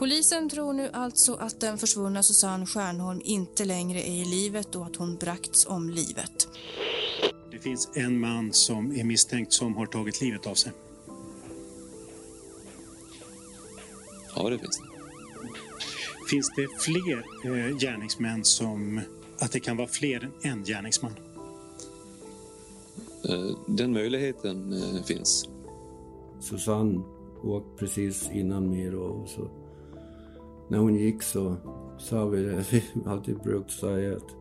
Polisen tror nu alltså att den försvunna Susanne Stjärnholm inte längre är i livet och att hon bragts om livet. Det finns en man som är misstänkt som har tagit livet av sig. Ja, det finns det. Finns det fler eh, gärningsmän som... Att det kan vara fler än en gärningsman? Eh, Den möjligheten eh, finns. Susanne åkte precis innan mig och så när hon gick så sa vi det vi alltid brukt säga att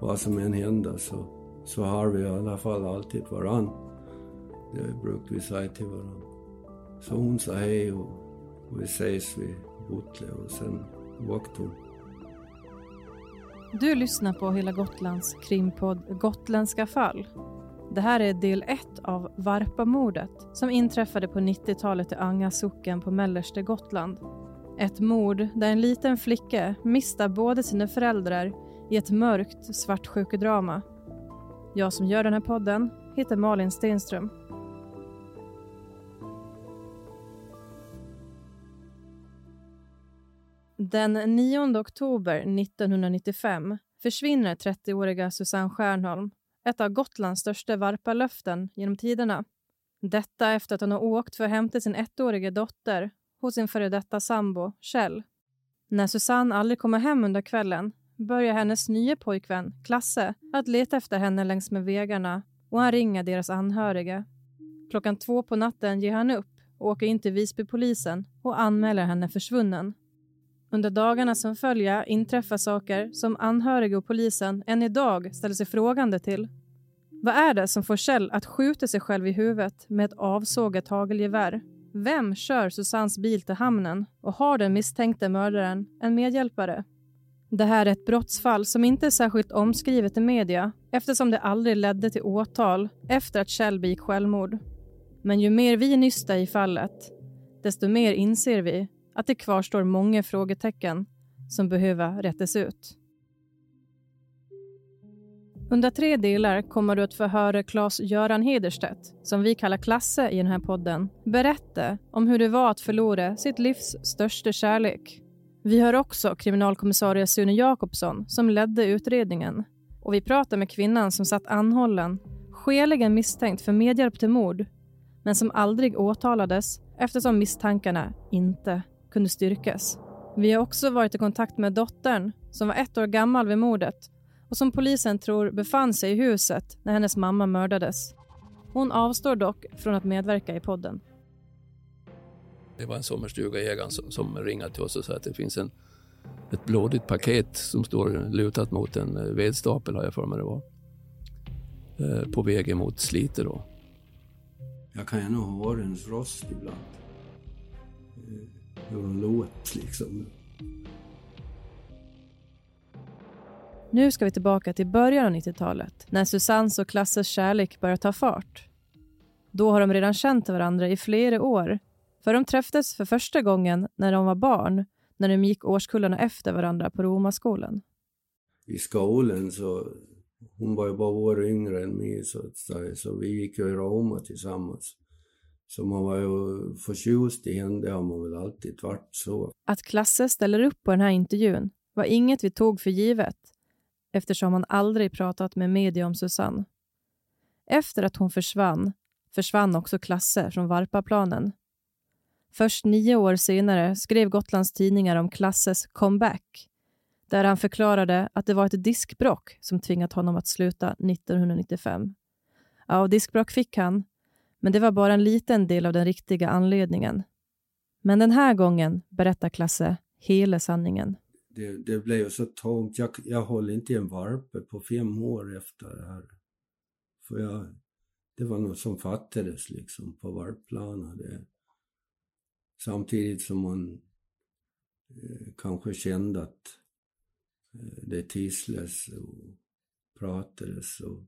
vad som än händer så, så har vi i alla fall alltid varann. Det brukade vi säga till varann. Så hon sa hej och, och vi ses vid Botle och sen åkte hon. Du lyssnar på Hela Gotlands krimpodd Gotländska fall. Det här är del ett av Varpamordet som inträffade på 90-talet i Anga socken på mellersta Gotland. Ett mord där en liten flicka miste både sina föräldrar i ett mörkt svartsjukedrama. Jag som gör den här podden heter Malin Stenström. Den 9 oktober 1995 försvinner 30-åriga Susanne Stjärnholm, ett av Gotlands största varpalöften genom tiderna. Detta efter att hon har åkt för att hämta sin ettåriga dotter hos sin före detta sambo Kjell. När Susanne aldrig kommer hem under kvällen börjar hennes nya pojkvän, Klasse, att leta efter henne längs med vägarna och han ringer deras anhöriga. Klockan två på natten ger han upp och åker in till Visbypolisen och anmäler henne försvunnen. Under dagarna som följer inträffar saker som anhöriga och polisen än idag ställer sig frågande till. Vad är det som får Kjell att skjuta sig själv i huvudet med ett avsågat hagelgevär? Vem kör Susannes bil till hamnen och har den misstänkte mördaren en medhjälpare? Det här är ett brottsfall som inte är särskilt omskrivet i media eftersom det aldrig ledde till åtal efter att Kjell begick självmord. Men ju mer vi nystar i fallet, desto mer inser vi att det kvarstår många frågetecken som behöver rättas ut. Under tre delar kommer du att få höra Claes-Göran Hederstedt, som vi kallar Klasse i den här podden, berätta om hur det var att förlora sitt livs största kärlek. Vi hör också kriminalkommissarie Sune Jakobsson som ledde utredningen. Och vi pratar med kvinnan som satt anhållen, skäligen misstänkt för medhjälp till mord, men som aldrig åtalades eftersom misstankarna inte kunde styrkas. Vi har också varit i kontakt med dottern som var ett år gammal vid mordet och som polisen tror befann sig i huset när hennes mamma mördades. Hon avstår dock från att medverka i podden. Det var en sommarstuga ägaren som, som ringade till oss och sa att det finns en, ett blådigt paket som står lutat mot en eh, vedstapel, har jag för mig det var. Eh, på väg mot Slite då. Jag kan ju nog höra hennes röst ibland. Eh, Hur hon låter liksom. Nu ska vi tillbaka till början av 90-talet när Susannes och Klasses kärlek börjar ta fart. Då har de redan känt varandra i flera år för de träffades för första gången när de var barn när de gick årskullarna efter varandra på Romaskolan. I skolan så, hon var ju bara år yngre än mig så att säga, så vi gick ju i Roma tillsammans. Så man var ju förtjust i henne, det har man väl alltid varit så. Att Klasse ställer upp på den här intervjun var inget vi tog för givet eftersom han aldrig pratat med media om Susanne. Efter att hon försvann försvann också Klasse från Varpaplanen. Först nio år senare skrev Gotlands tidningar om Klasses comeback där han förklarade att det var ett diskbrock som tvingat honom att sluta 1995. Ja, och diskbrock fick han, men det var bara en liten del av den riktiga anledningen. Men den här gången berättar Klasse hela sanningen. Det, det blev ju så tomt. Jag, jag höll inte i en varpe på fem år efter det här. För jag, det var något som fattades liksom på varpplanen. Det, samtidigt som man eh, kanske kände att eh, det tisslades och pratades och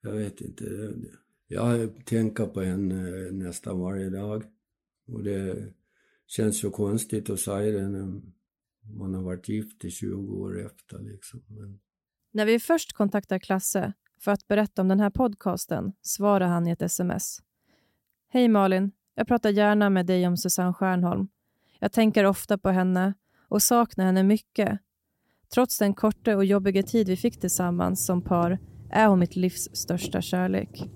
jag vet inte. Det, jag tänker på henne eh, nästan varje dag. Och det känns ju konstigt att säga det när man har varit gift i 20 år efter. Liksom. Men... När vi först kontaktar Klasse för att berätta om den här podcasten svarar han i ett sms. Hej Malin, jag pratar gärna med dig om Susanne Stjärnholm. Jag tänker ofta på henne och saknar henne mycket. Trots den korta och jobbiga tid vi fick tillsammans som par är hon mitt livs största kärlek.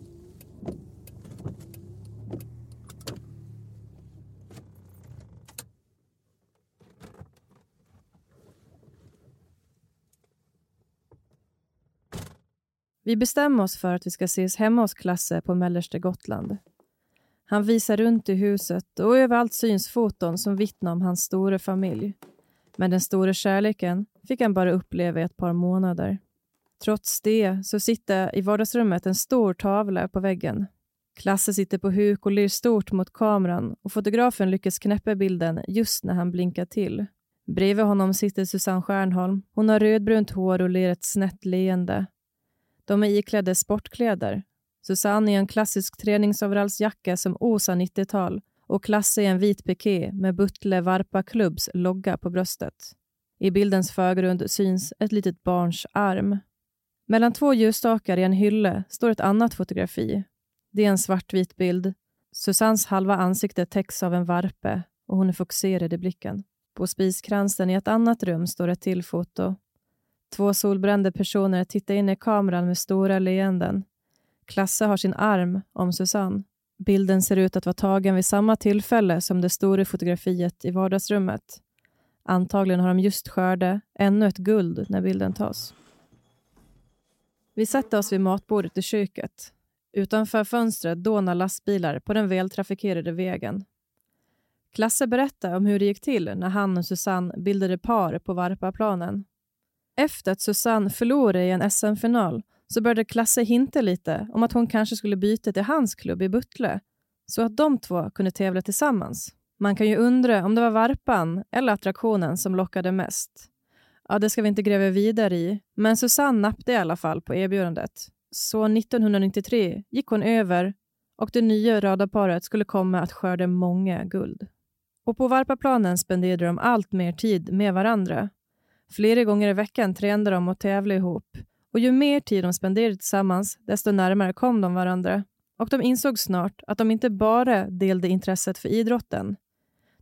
Vi bestämmer oss för att vi ska ses hemma hos Klasse på mellersta Gotland. Han visar runt i huset och överallt syns foton som vittnar om hans stora familj. Men den stora kärleken fick han bara uppleva i ett par månader. Trots det så sitter i vardagsrummet en stor tavla på väggen. Klasse sitter på huk och ler stort mot kameran och fotografen lyckas knäppa bilden just när han blinkar till. Bredvid honom sitter Susanne Stjärnholm. Hon har rödbrunt hår och ler ett snett leende. De är iklädda sportkläder. Susanne i en klassisk träningsoverallsjacka som osar 90-tal och Klasse i en vit piké med Buttle Varpa Klubbs logga på bröstet. I bildens förgrund syns ett litet barns arm. Mellan två ljusstakar i en hylle står ett annat fotografi. Det är en svartvit bild. Susannes halva ansikte täcks av en varpe och hon är fokuserad i blicken. På spiskransen i ett annat rum står ett till foto. Två solbrända personer tittar in i kameran med stora leenden. Klasse har sin arm om Susanne. Bilden ser ut att vara tagen vid samma tillfälle som det stora fotografiet i vardagsrummet. Antagligen har de just skördat ännu ett guld när bilden tas. Vi sätter oss vid matbordet i köket. Utanför fönstret dånar lastbilar på den vältrafikerade vägen. Klasse berättar om hur det gick till när han och Susanne bildade par på Varpaplanen. Efter att Susanne förlorade i en SM-final så började Klasse hinta lite om att hon kanske skulle byta till hans klubb i Buttle så att de två kunde tävla tillsammans. Man kan ju undra om det var varpan eller attraktionen som lockade mest. Ja, det ska vi inte gräva vidare i, men Susanne nappade i alla fall på erbjudandet. Så 1993 gick hon över och det nya röda paret skulle komma att skörda många guld. Och på Varpaplanen spenderade de allt mer tid med varandra. Flera gånger i veckan tränade de och tävlade ihop och ju mer tid de spenderade tillsammans, desto närmare kom de varandra. Och de insåg snart att de inte bara delade intresset för idrotten.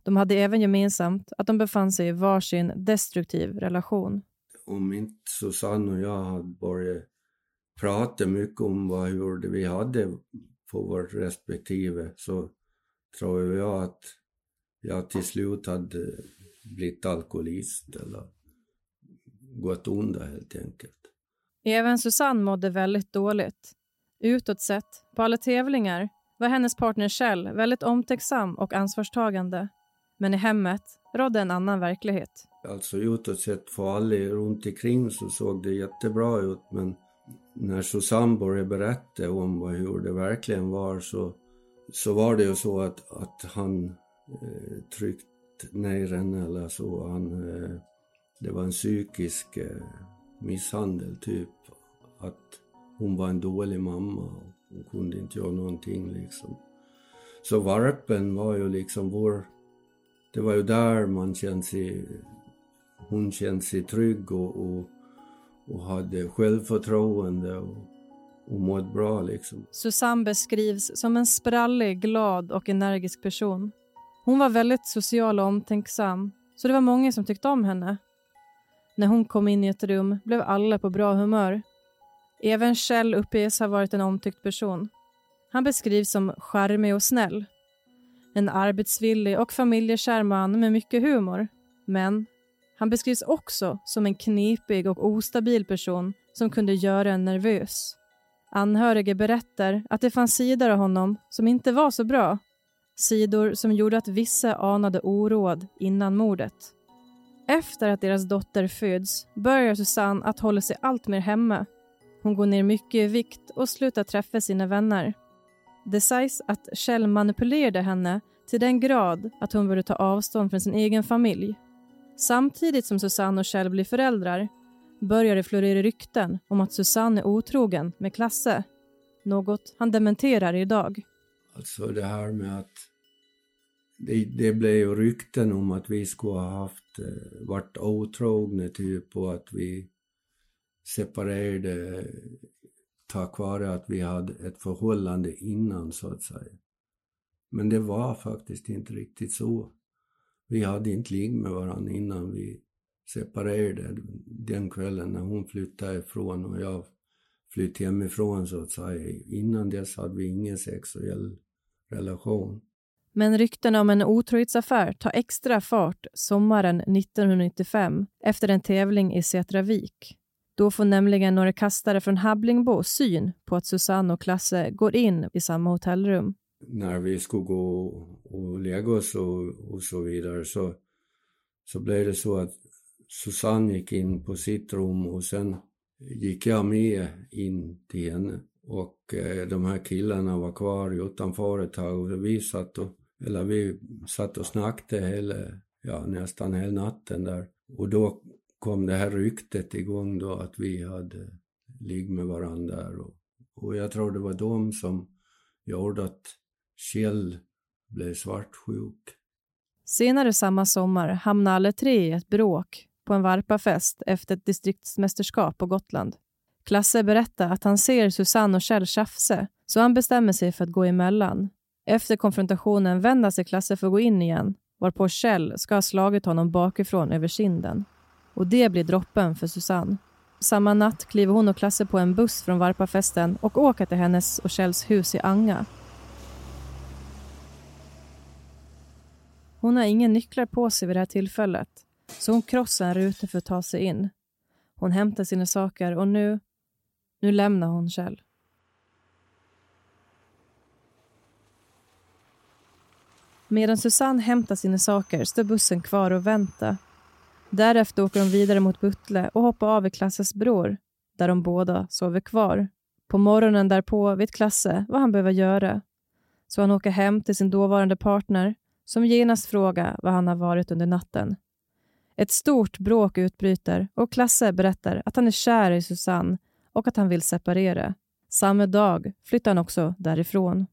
De hade även gemensamt att de befann sig i varsin destruktiv relation. Om inte Susanne och jag hade börjat prata mycket om vad hur vi hade på vårt respektive så tror jag att jag till slut hade blivit alkoholist eller gått onda helt enkelt. Även Susanne mådde väldigt dåligt. Utåt sett, på alla tävlingar, var hennes partner Kjell väldigt omtänksam och ansvarstagande. Men i hemmet rådde en annan verklighet. Alltså utåt sett för alla runt omkring så såg det jättebra ut men när Susanne började berätta om vad, hur det verkligen var så, så var det ju så att, att han eh, tryckt ner henne eller så. Han, eh, det var en psykisk eh, misshandel typ. Att hon var en dålig mamma och hon kunde inte göra någonting liksom. Så varpen var ju liksom vår... Det var ju där man kände sig... Hon kände sig trygg och, och, och hade självförtroende och, och mådde bra liksom. Susanne beskrivs som en sprallig, glad och energisk person. Hon var väldigt social och omtänksam, så det var många som tyckte om henne. När hon kom in i ett rum blev alla på bra humör. Även Kjell uppges ha varit en omtyckt person. Han beskrivs som charmig och snäll. En arbetsvillig och familjekär man med mycket humor. Men han beskrivs också som en knepig och ostabil person som kunde göra en nervös. Anhöriga berättar att det fanns sidor av honom som inte var så bra. Sidor som gjorde att vissa anade oråd innan mordet. Efter att deras dotter föds börjar Susanne att hålla sig allt mer hemma. Hon går ner mycket i vikt och slutar träffa sina vänner. Det sägs att Kjell manipulerade henne till den grad att hon började ta avstånd från sin egen familj. Samtidigt som Susanne och Kjell blir föräldrar börjar det florera rykten om att Susanne är otrogen med Klasse. Något han dementerar idag. Alltså det här med att det, det blev ju rykten om att vi skulle ha haft, eh, varit otrogna typ och att vi separerade tack vare att vi hade ett förhållande innan så att säga. Men det var faktiskt inte riktigt så. vi hade inte ligg med varandra innan vi separerade den kvällen när hon flyttade ifrån och jag flyttade hemifrån så att säga. Innan dess hade vi ingen sexuell relation. Men ryktena om en otrohetsaffär tar extra fart sommaren 1995 efter en tävling i Sätravik. Då får nämligen några kastare från Hablingbo syn på att Susanne och Klasse går in i samma hotellrum. När vi skulle gå och lägga oss och, och så vidare så, så blev det så att Susanne gick in på sitt rum och sen gick jag med in till henne. Och eh, de här killarna var kvar utanför ett tag och vi satt och, eller vi satt och snackade hela, ja nästan hela natten där. Och då kom det här ryktet igång då att vi hade ligg med varandra. Och, och jag tror det var de som gjorde att Kjell blev svartsjuk. Senare samma sommar hamnade alla tre i ett bråk på en varpafest efter ett distriktsmästerskap på Gotland. Klasse berättar att han ser Susanne och Kjell tjafse, så han bestämmer sig för att gå emellan. Efter konfrontationen vänder sig Klasse för att gå in igen, varpå Kjell ska ha slagit honom bakifrån över kinden. Och det blir droppen för Susanne. Samma natt kliver hon och Klasse på en buss från Varpafesten och åker till hennes och Kjells hus i Anga. Hon har ingen nycklar på sig vid det här tillfället, så hon krossar en ruta för att ta sig in. Hon hämtar sina saker och nu, nu lämnar hon Kjell. Medan Susanne hämtar sina saker står bussen kvar och väntar. Därefter åker de vidare mot Buttle och hoppar av i Klasses bror, där de båda sover kvar. På morgonen därpå vet Klasse vad han behöver göra, så han åker hem till sin dåvarande partner som genast frågar var han har varit under natten. Ett stort bråk utbryter och Klasse berättar att han är kär i Susanne och att han vill separera. Samma dag flyttar han också därifrån.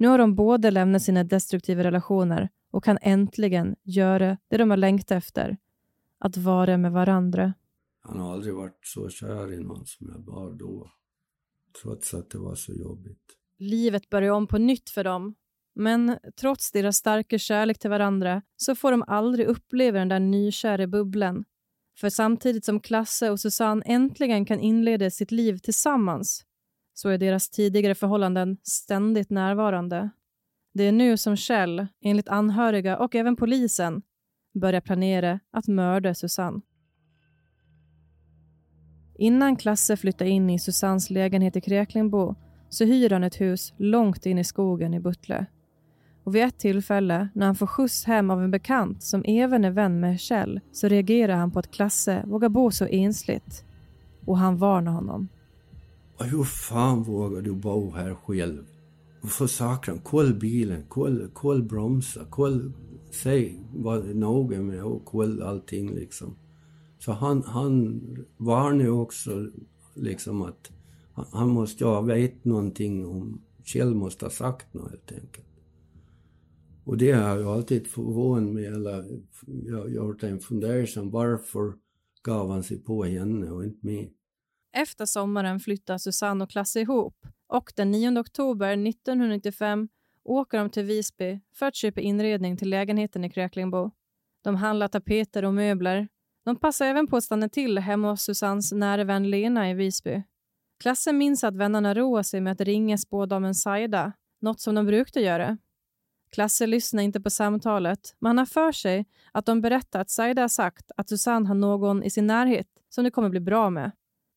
Nu har de båda lämnat sina destruktiva relationer och kan äntligen göra det de har längtat efter. Att vara med varandra. Han har aldrig varit så kär i någon som jag var då. Trots att det var så jobbigt. Livet börjar om på nytt för dem. Men trots deras starka kärlek till varandra så får de aldrig uppleva den där nykära bubblan. För samtidigt som Klasse och Susanne äntligen kan inleda sitt liv tillsammans så är deras tidigare förhållanden ständigt närvarande. Det är nu som Kjell, enligt anhöriga och även polisen, börjar planera att mörda Susanne. Innan Klasse flyttar in i Susannes lägenhet i Kräklingbo så hyr han ett hus långt in i skogen i Buttle. Och vid ett tillfälle, när han får skjuts hem av en bekant som även är vän med Kjell, så reagerar han på att Klasse vågar bo så ensligt. Och han varnar honom. Hur fan vågar du bo här själv? För sakran, koll bilen, koll, koll bromsa, koll, säg, var noga med och koll allting liksom. Så han, han varnade också liksom att han, måste ha vet någonting om, Kjell måste ha sagt något helt enkelt. Och det har jag alltid förvånat mig, eller jag har gjort en fundersam, varför gav han sig på henne och inte mig? Efter sommaren flyttar Susanne och Klasse ihop och den 9 oktober 1995 åker de till Visby för att köpa inredning till lägenheten i Kräklingbo. De handlar tapeter och möbler. De passar även på att stanna till hemma hos Susannes nära vän Lena i Visby. Klasse minns att vännerna roar sig med att ringa spådamen Saida, något som de brukade göra. Klasse lyssnar inte på samtalet, men han har för sig att de berättar att Saida har sagt att Susanne har någon i sin närhet som det kommer bli bra med.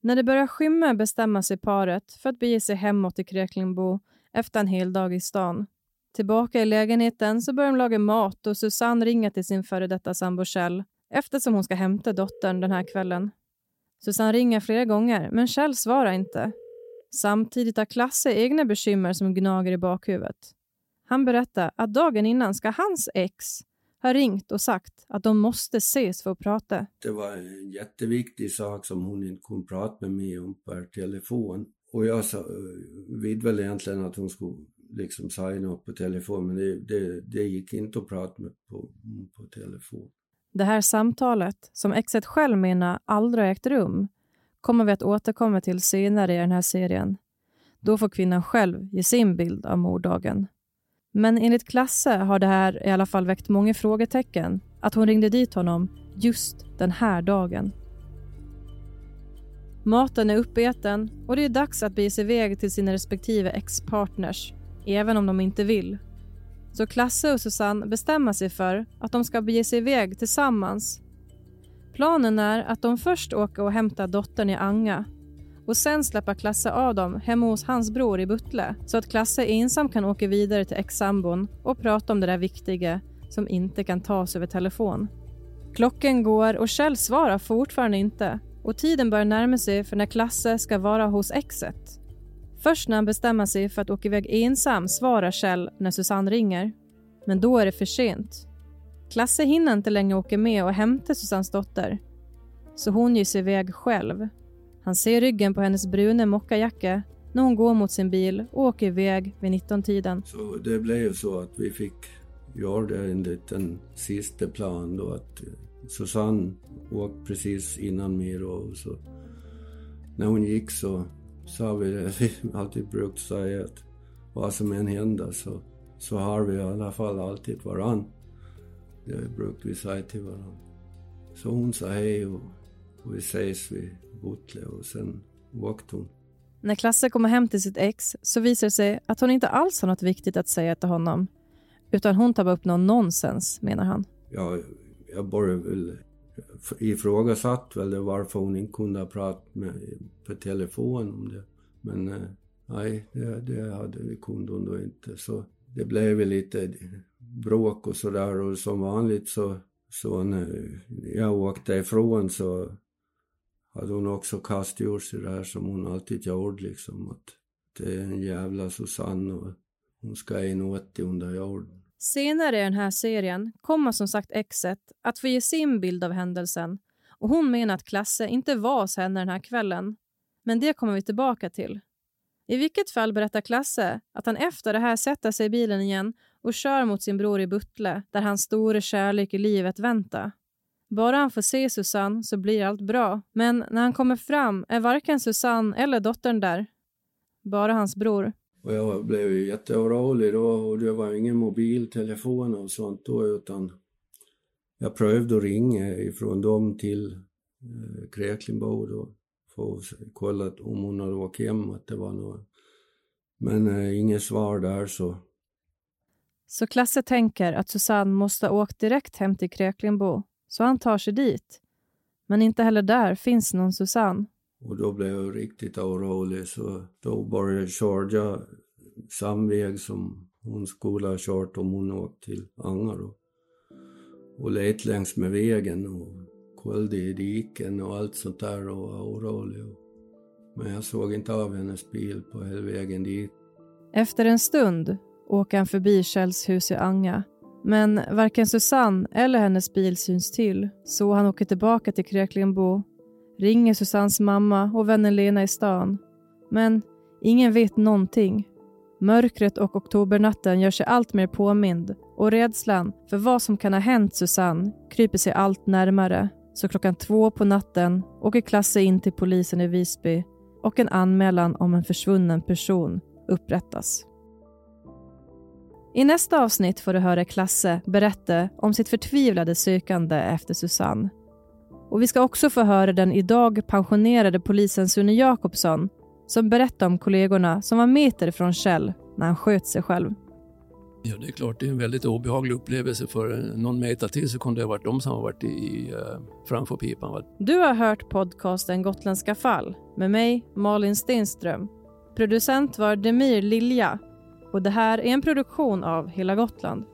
När det börjar skymma bestämmer sig paret för att bege sig hemåt till Kräklingbo efter en hel dag i stan. Tillbaka i lägenheten så börjar de laga mat och Susanne ringer till sin före detta sambo Kjell eftersom hon ska hämta dottern den här kvällen. Susanne ringer flera gånger, men Kjell svarar inte. Samtidigt har Klasse egna bekymmer som gnager i bakhuvudet. Han berättar att dagen innan ska hans ex ha ringt och sagt att de måste ses för att prata. Det var en jätteviktig sak som hon inte kunde prata med mig om per telefon. Och jag sa, vid väl egentligen att hon skulle liksom säga något på telefon, men det, det, det gick inte att prata med på, på telefon. Det här samtalet, som exet själv menar aldrig ägt rum, kommer vi att återkomma till senare i den här serien. Då får kvinnan själv ge sin bild av morddagen. Men enligt Klasse har det här i alla fall väckt många frågetecken. att hon ringde dit honom just den här dagen. Maten är uppäten och det är dags att bege sig iväg till sina respektive ex-partners, även om de inte vill. Så Klasse och Susanne bestämmer sig för att de ska bege sig iväg tillsammans. Planen är att de först åker och hämtar dottern i Anga och sen släppa Klasse av dem hemma hos hans bror i Buttle så att Klasse ensam kan åka vidare till ex-sambon och prata om det där viktiga som inte kan tas över telefon. Klockan går och Kjell svarar fortfarande inte och tiden börjar närma sig för när Klasse ska vara hos exet. Först när han bestämmer sig för att åka iväg ensam svarar Kjell när Susanne ringer. Men då är det för sent. Klasse hinner inte längre åka med och hämta Susannes dotter. Så hon ger sig iväg själv. Han ser ryggen på hennes bruna mockajacka när hon går mot sin bil och åker iväg vid 19-tiden. Så det blev så att vi fick göra det enligt en sista plan då att Susanne åkte precis innan mig då. Och så när hon gick så sa vi det vi alltid brukt säga att vad som än händer så, så har vi i alla fall alltid varann. Det brukade vi säga till varandra. Så hon sa hej och, och vi ses vid Botle och sen åkte hon. När Klasse kommer hem till sitt ex så visar det sig att hon inte alls har något viktigt att säga till honom. Utan hon tar bara upp någon nonsens, menar han. Ja, jag bara väl ifrågasatt väl varför hon inte kunde prata med, på telefon om det. Men eh, nej, det, det hade kunde hon då inte. Så det blev väl lite bråk och sådär och som vanligt så, så när jag åkte ifrån så hade hon också kastat ur sig det här som hon alltid gjorde liksom att det är en jävla Susanne och hon ska in 80 under jorden. Senare i den här serien kommer som sagt exet att få ge sin bild av händelsen och hon menar att Klasse inte var hos henne den här kvällen. Men det kommer vi tillbaka till. I vilket fall berättar Klasse att han efter det här sätter sig i bilen igen och kör mot sin bror i Buttle där hans stora kärlek i livet väntar. Bara han får se Susanne så blir allt bra, men när han kommer fram är varken Susanne eller dottern där. Bara hans bror. Och jag blev ju jätteorolig då och det var ingen mobiltelefon och sånt då utan jag prövade att ringa ifrån dem till eh, Kräklingbo då för att kolla om hon hade åkt hem, att det var något. Men eh, inget svar där så. Så Klasse tänker att Susanne måste ha åkt direkt hem till Kräklingbo, så han tar sig dit. Men inte heller där finns någon Susanne. Och då blev jag riktigt orolig så då började jag köra väg som hon skulle ha kört om hon åkt till Anga då. Och let längs med vägen och kollade i diken och allt sånt där och var orolig. Men jag såg inte av hennes bil på hela vägen dit. Efter en stund åker han förbi Kjells hus i Anga. Men varken Susanne eller hennes bil syns till, så han åker tillbaka till Kräklingbo ringer Susannes mamma och vännen Lena i stan. Men ingen vet någonting. Mörkret och oktobernatten gör sig allt mer påmind och rädslan för vad som kan ha hänt Susanne kryper sig allt närmare. Så klockan två på natten åker Klasse in till polisen i Visby och en anmälan om en försvunnen person upprättas. I nästa avsnitt får du höra Klasse berätta om sitt förtvivlade sökande efter Susanne och vi ska också få höra den idag pensionerade polisen Sune Jakobsson som berättar om kollegorna som var meter från Kjell när han sköt sig själv. Ja, det är klart, det är en väldigt obehaglig upplevelse för någon meter till så kunde det ha varit de som har varit i, uh, framför pipan. Va? Du har hört podcasten Gotländska fall med mig, Malin Stenström. Producent var Demir Lilja och det här är en produktion av Hela Gotland.